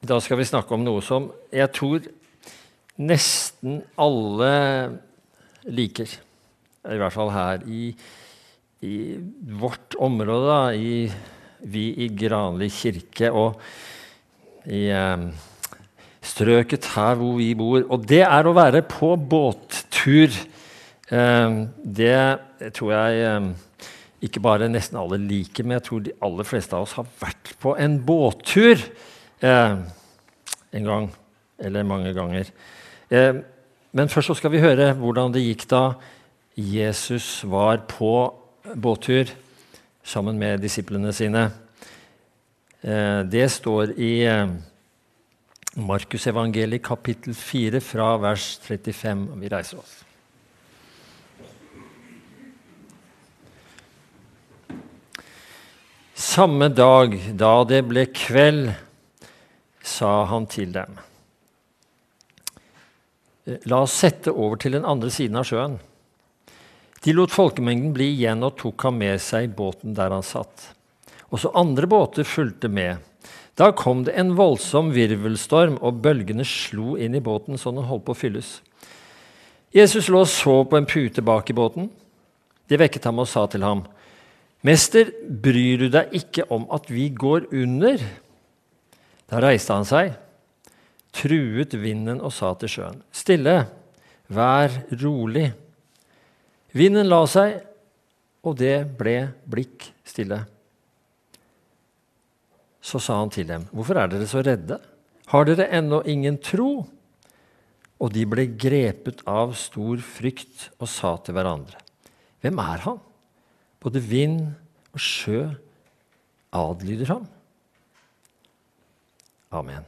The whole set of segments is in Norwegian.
Da skal vi snakke om noe som jeg tror nesten alle liker. I hvert fall her i, i vårt område, da, i, vi i Granli kirke og i eh, strøket her hvor vi bor. Og det er å være på båttur. Eh, det tror jeg eh, ikke bare nesten alle liker, men jeg tror de aller fleste av oss har vært på en båttur eh, en gang eller mange ganger. Eh, men først så skal vi høre hvordan det gikk da Jesus var på båttur sammen med disiplene sine. Eh, det står i eh, Markusevangeliet kapittel 4 fra vers 35. Vi reiser oss. Samme dag da det ble kveld, sa han til dem. La oss sette over til den andre siden av sjøen. De lot folkemengden bli igjen og tok ham med seg i båten der han satt. Også andre båter fulgte med. Da kom det en voldsom virvelstorm, og bølgene slo inn i båten så den holdt på å fylles. Jesus lå og så på en pute bak i båten. De vekket ham og sa til ham, 'Mester, bryr du deg ikke om at vi går under?' Da reiste han seg, truet vinden og sa til sjøen, Stille, vær rolig. Vinden la seg, og det ble blikk stille. Så sa han til dem, Hvorfor er dere så redde? Har dere ennå ingen tro? Og de ble grepet av stor frykt og sa til hverandre, Hvem er han? Både vind og sjø adlyder ham. Amen.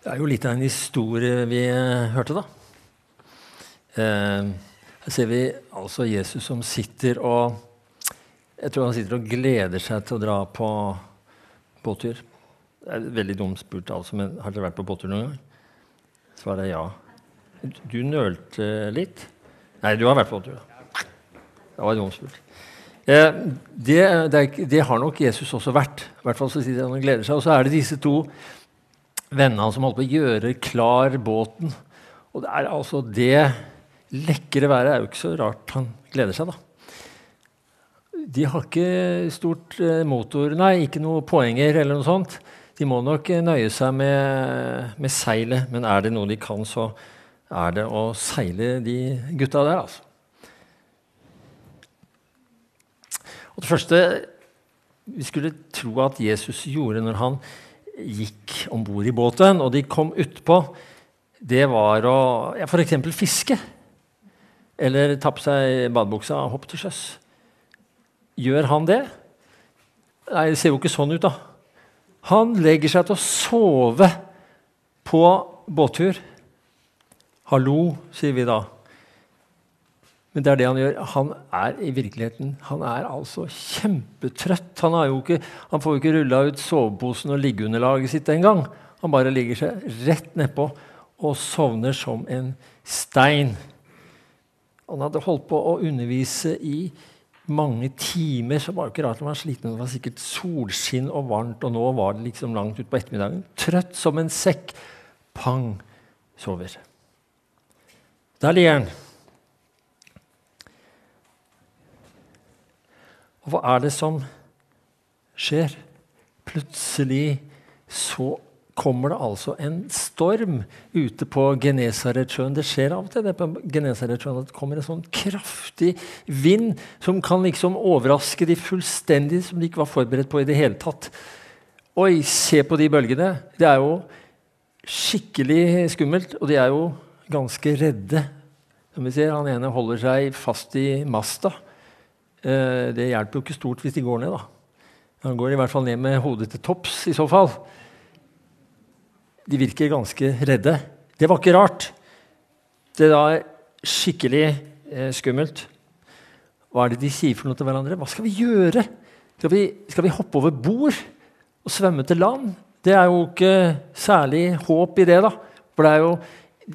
Det er jo litt av en historie vi hørte, da. Eh, her ser vi altså Jesus som sitter og Jeg tror han sitter og gleder seg til å dra på båttur. Det er veldig dumt spurt, altså, men har dere vært på båttur noen gang? Svaret er ja. Du nølte litt. Nei, du har vært på båttur. Da. Det var dumt spurt. Eh, det, det, det, har nok Jesus også vært. I hvert fall så sitter han og gleder seg. Og så er det disse to vennene som holder på å gjøre klar båten. Og det er altså det lekre været er jo ikke så rart han gleder seg, da. De har ikke stort eh, motor, nei, ikke noe poenger eller noe sånt. De må nok eh, nøye seg med, med seilet, men er det noe de kan, så er det å seile de gutta der, altså. Og det første vi skulle tro at Jesus gjorde når han gikk om bord i båten, og de kom utpå, det var å ja, f.eks. fiske. Eller ta på seg badebuksa og hoppe til sjøs. Gjør han det? Nei, det ser jo ikke sånn ut, da. Han legger seg til å sove på båttur. Hallo, sier vi da. Men det er det han gjør. Han er i virkeligheten han er altså kjempetrøtt. Han, ikke, han får jo ikke rulla ut soveposen og liggeunderlaget sitt engang. Han bare ligger seg rett nedpå og sovner som en stein. Han hadde holdt på å undervise i mange timer, så var det ikke rart han var sliten. Det var sikkert solskinn og varmt, og nå var det liksom langt utpå ettermiddagen. Trøtt som en sekk. Pang, sover. Der ligger han. Og hva er det som skjer? Plutselig så kommer det altså en storm ute på Genesaretsjøen. Det skjer av og til det på Genesaretsjøen at det kommer en sånn kraftig vind som kan liksom overraske de fullstendig, som de ikke var forberedt på i det hele tatt. Oi, se på de bølgene! Det er jo skikkelig skummelt, og de er jo ganske redde. Som vi ser, Han ene holder seg fast i masta. Eh, det hjelper jo ikke stort hvis de går ned. da. Han går i hvert fall ned med hodet til topps i så fall. De virker ganske redde. Det var ikke rart. Det da skikkelig eh, skummelt. Hva er det de sier for noe til hverandre? Hva skal vi gjøre? Skal vi, skal vi hoppe over bord og svømme til land? Det er jo ikke særlig håp i det, da. For det er jo,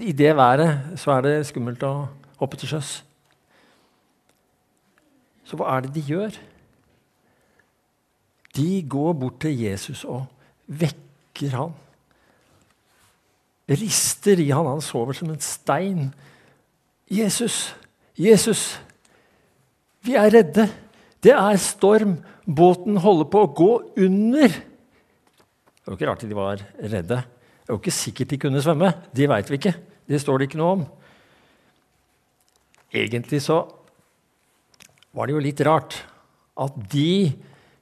i det været så er det skummelt å hoppe til sjøs. Så hva er det de gjør? De går bort til Jesus og vekker han. Rister i han. Han sover som en stein. Jesus, Jesus, vi er redde. Det er storm. Båten holder på å gå under. Det var ikke rart de var redde. Det jo ikke sikkert de kunne svømme. Det veit vi ikke. Det står det ikke noe om. Egentlig så var det jo litt rart at de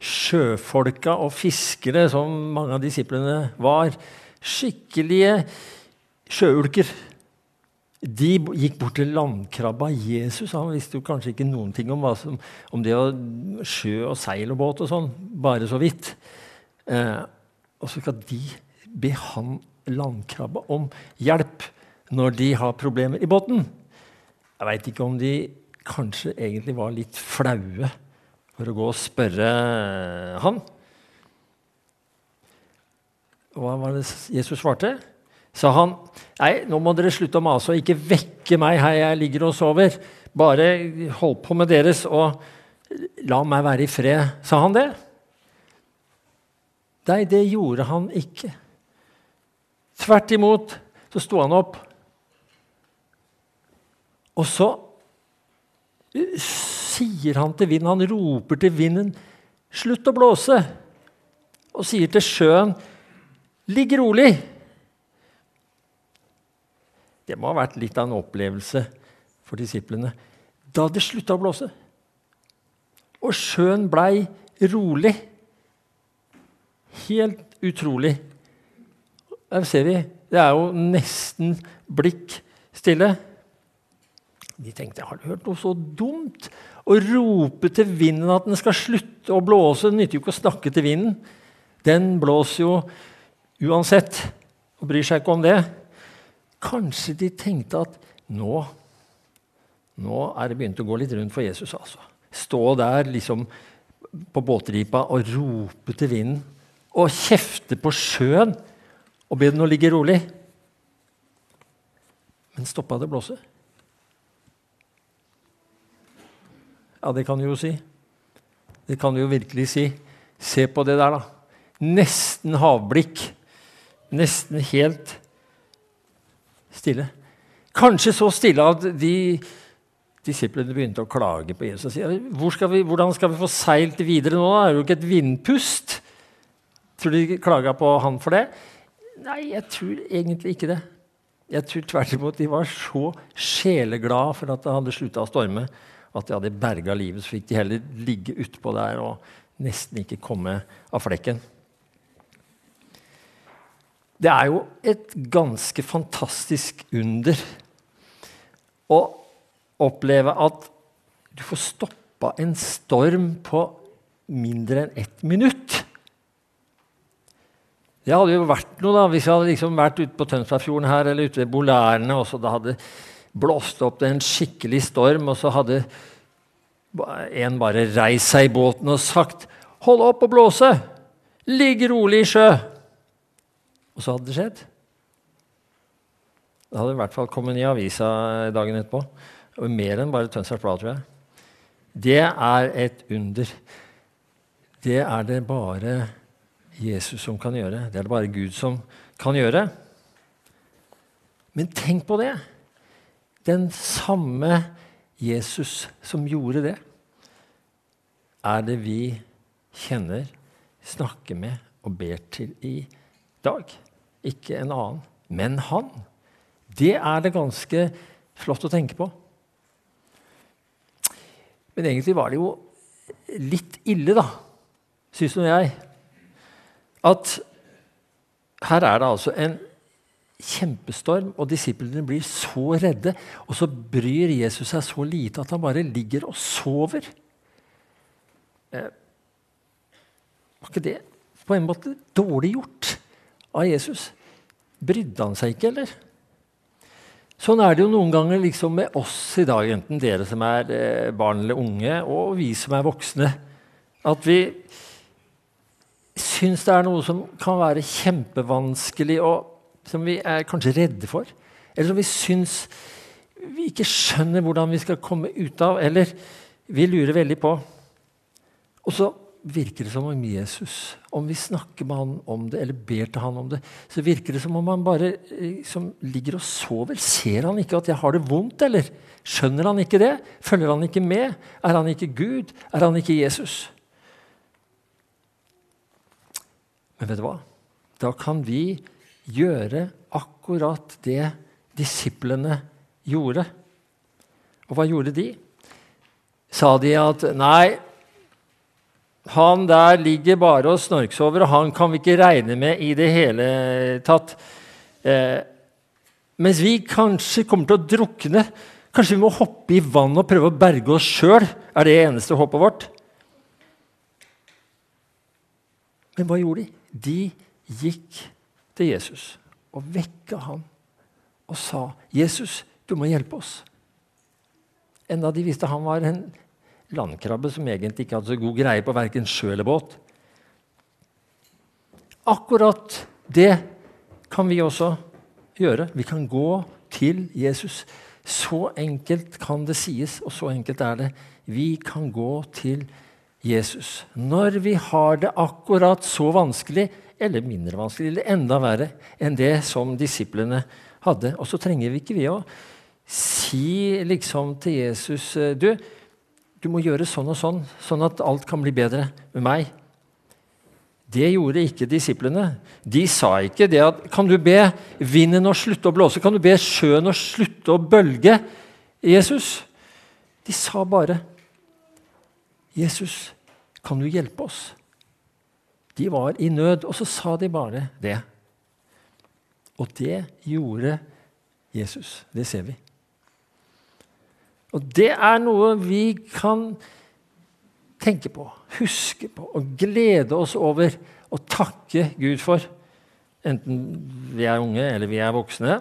sjøfolka og fiskere, som mange av disiplene var, skikkelige sjøulker de gikk bort til landkrabba Jesus. Han visste jo kanskje ikke noen ting om, som, om det å sjø og seil og båt og sånn, bare så vidt. Eh, og så skal de be han landkrabba om hjelp når de har problemer i båten. Jeg veit ikke om de kanskje egentlig var litt flaue for å gå og spørre han. Hva var det Jesus svarte? sa han nei, nå må dere slutte å mase og ikke vekke meg her jeg ligger og sover. Bare hold på med deres og la meg være i fred. Sa han det? Nei, det gjorde han ikke. Tvert imot så sto han opp. Og så sier han til vinden, han roper til vinden, 'Slutt å blåse!' Og sier til sjøen, 'Ligg rolig!' Det må ha vært litt av en opplevelse for disiplene. Da det slutta å blåse, og sjøen blei rolig Helt utrolig. Der ser vi. Det er jo nesten blikk stille. De tenkte har du hørt noe så dumt? Å rope til vinden at den skal slutte å blåse. Det nytter jo ikke å snakke til vinden. Den blåser jo uansett og bryr seg ikke om det. Kanskje de tenkte at nå, nå er det begynt å gå litt rundt for Jesus. altså. Stå der liksom på båtripa og rope til vinden og kjefte på sjøen og be den å ligge rolig. Men stoppa det å blåse? Ja, det kan du jo si. Det kan du jo virkelig si. Se på det der, da. Nesten havblikk. Nesten helt stille. Kanskje så stille at de disiplene begynte å klage på Jesus. og si, Hvor skal vi, hvordan skal vi få seilt videre nå? Det er jo ikke et vindpust. Tror du de klaga på han for det? Nei, jeg tror egentlig ikke det. Jeg tror tvert imot de var så sjeleglade for at det hadde slutta å storme, at de hadde berga livet. Så fikk de heller ligge utpå der og nesten ikke komme av flekken. Det er jo et ganske fantastisk under å oppleve at du får stoppa en storm på mindre enn ett minutt. Det hadde jo vært noe da, hvis jeg hadde liksom vært ute på Tønsbergfjorden her, eller ute ved Bolærene, og så det hadde blåst opp til en skikkelig storm, og så hadde en bare reist seg i båten og sagt 'Hold opp å blåse! Ligg rolig i sjø!' Og så hadde det skjedd. Det hadde i hvert fall kommet i avisa dagen etterpå. Og mer enn bare Tønsbergs Blad, tror jeg. Det er et under. Det er det bare Jesus som kan gjøre. Det er det bare Gud som kan gjøre. Men tenk på det! Den samme Jesus som gjorde det, er det vi kjenner, snakker med og ber til i dag. Ikke en annen, men han. Det er det ganske flott å tenke på. Men egentlig var det jo litt ille, da, syns nå jeg, at her er det altså en kjempestorm, og disiplene blir så redde. Og så bryr Jesus seg så lite at han bare ligger og sover. Eh, var ikke det på en måte dårlig gjort? Av Jesus. Brydde han seg ikke, eller? Sånn er det jo noen ganger liksom med oss i dag, enten dere som er eh, barn eller unge, og vi som er voksne. At vi syns det er noe som kan være kjempevanskelig, og som vi er kanskje redde for. Eller som vi syns vi ikke skjønner hvordan vi skal komme ut av, eller vi lurer veldig på. Og så virker det som om Jesus, om vi snakker med han om det, eller ber til han om det, så virker det som om han bare liksom, ligger og sover. Ser han ikke at jeg har det vondt, eller? Skjønner han ikke det? Følger han ikke med? Er han ikke Gud? Er han ikke Jesus? Men vet du hva? Da kan vi gjøre akkurat det disiplene gjorde. Og hva gjorde de? Sa de at nei, han der ligger bare og snorksover, og han kan vi ikke regne med i det hele tatt. Eh, mens vi kanskje kommer til å drukne. Kanskje vi må hoppe i vann og prøve å berge oss sjøl. Er det eneste håpet vårt? Men hva gjorde de? De gikk til Jesus og vekka han og sa, 'Jesus, du må hjelpe oss.' Enda de visste han var en landkrabbe som egentlig ikke hadde så god greie på verken sjø eller båt. Akkurat det kan vi også gjøre. Vi kan gå til Jesus. Så enkelt kan det sies, og så enkelt er det. Vi kan gå til Jesus når vi har det akkurat så vanskelig, eller mindre vanskelig, eller enda verre enn det som disiplene hadde. Og så trenger vi ikke vi å si liksom til Jesus Du, du må gjøre sånn og sånn, sånn at alt kan bli bedre med meg. Det gjorde ikke disiplene. De sa ikke det at Kan du be vinden å slutte å blåse? Kan du be sjøen å slutte å bølge? Jesus. De sa bare Jesus, kan du hjelpe oss? De var i nød, og så sa de bare det. Og det gjorde Jesus. Det ser vi. Og det er noe vi kan tenke på, huske på og glede oss over og takke Gud for. Enten vi er unge eller vi er voksne.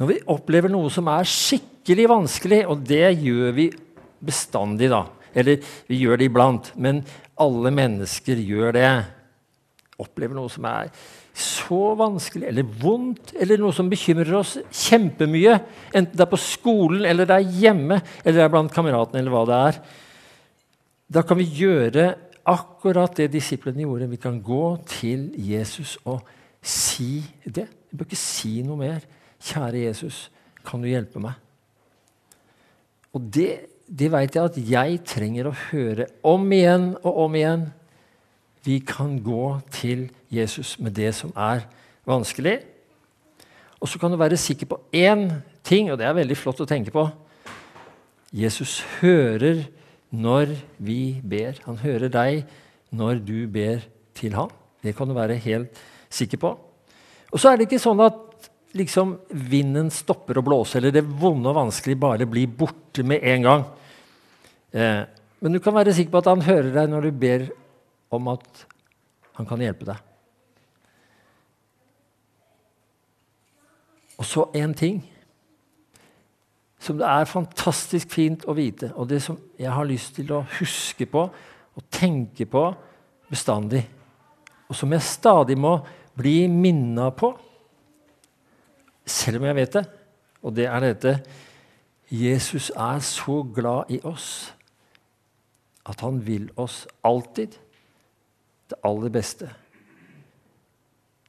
Når vi opplever noe som er skikkelig vanskelig, og det gjør vi bestandig, da. Eller vi gjør det iblant, men alle mennesker gjør det. Opplever noe som er så vanskelig eller vondt eller noe som bekymrer oss kjempemye, enten det er på skolen eller det er hjemme eller det er blant kameratene, eller hva det er, da kan vi gjøre akkurat det disiplene gjorde. Vi kan gå til Jesus og si det. Vi bør ikke si noe mer. Kjære Jesus, kan du hjelpe meg? Og det, det veit jeg at jeg trenger å høre om igjen og om igjen vi kan gå til Jesus med det som er vanskelig. Og så kan du være sikker på én ting, og det er veldig flott å tenke på. Jesus hører når vi ber. Han hører deg når du ber til ham. Det kan du være helt sikker på. Og så er det ikke sånn at liksom, vinden stopper å blåse, eller det vonde og vanskelige bare blir borte med en gang. Eh, men du kan være sikker på at han hører deg når du ber om at han kan hjelpe deg. Og så én ting som det er fantastisk fint å vite, og det som jeg har lyst til å huske på og tenke på bestandig, og som jeg stadig må bli minna på, selv om jeg vet det, og det er dette Jesus er så glad i oss at han vil oss alltid det aller beste.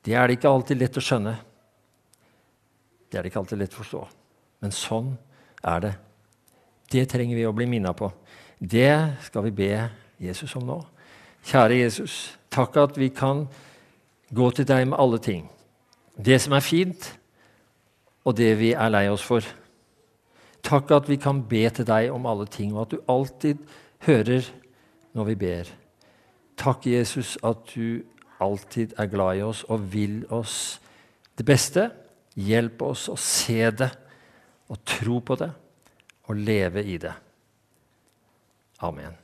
Det er det ikke alltid lett å skjønne. Det er det ikke alltid lett å forstå. Men sånn er det. Det trenger vi å bli minna på. Det skal vi be Jesus om nå. Kjære Jesus, takk at vi kan gå til deg med alle ting. Det som er fint, og det vi er lei oss for. Takk at vi kan be til deg om alle ting, og at du alltid hører når vi ber. Takk, Jesus, at du alltid er glad i oss og vil oss det beste. Hjelp oss å se det og tro på det og leve i det. Amen.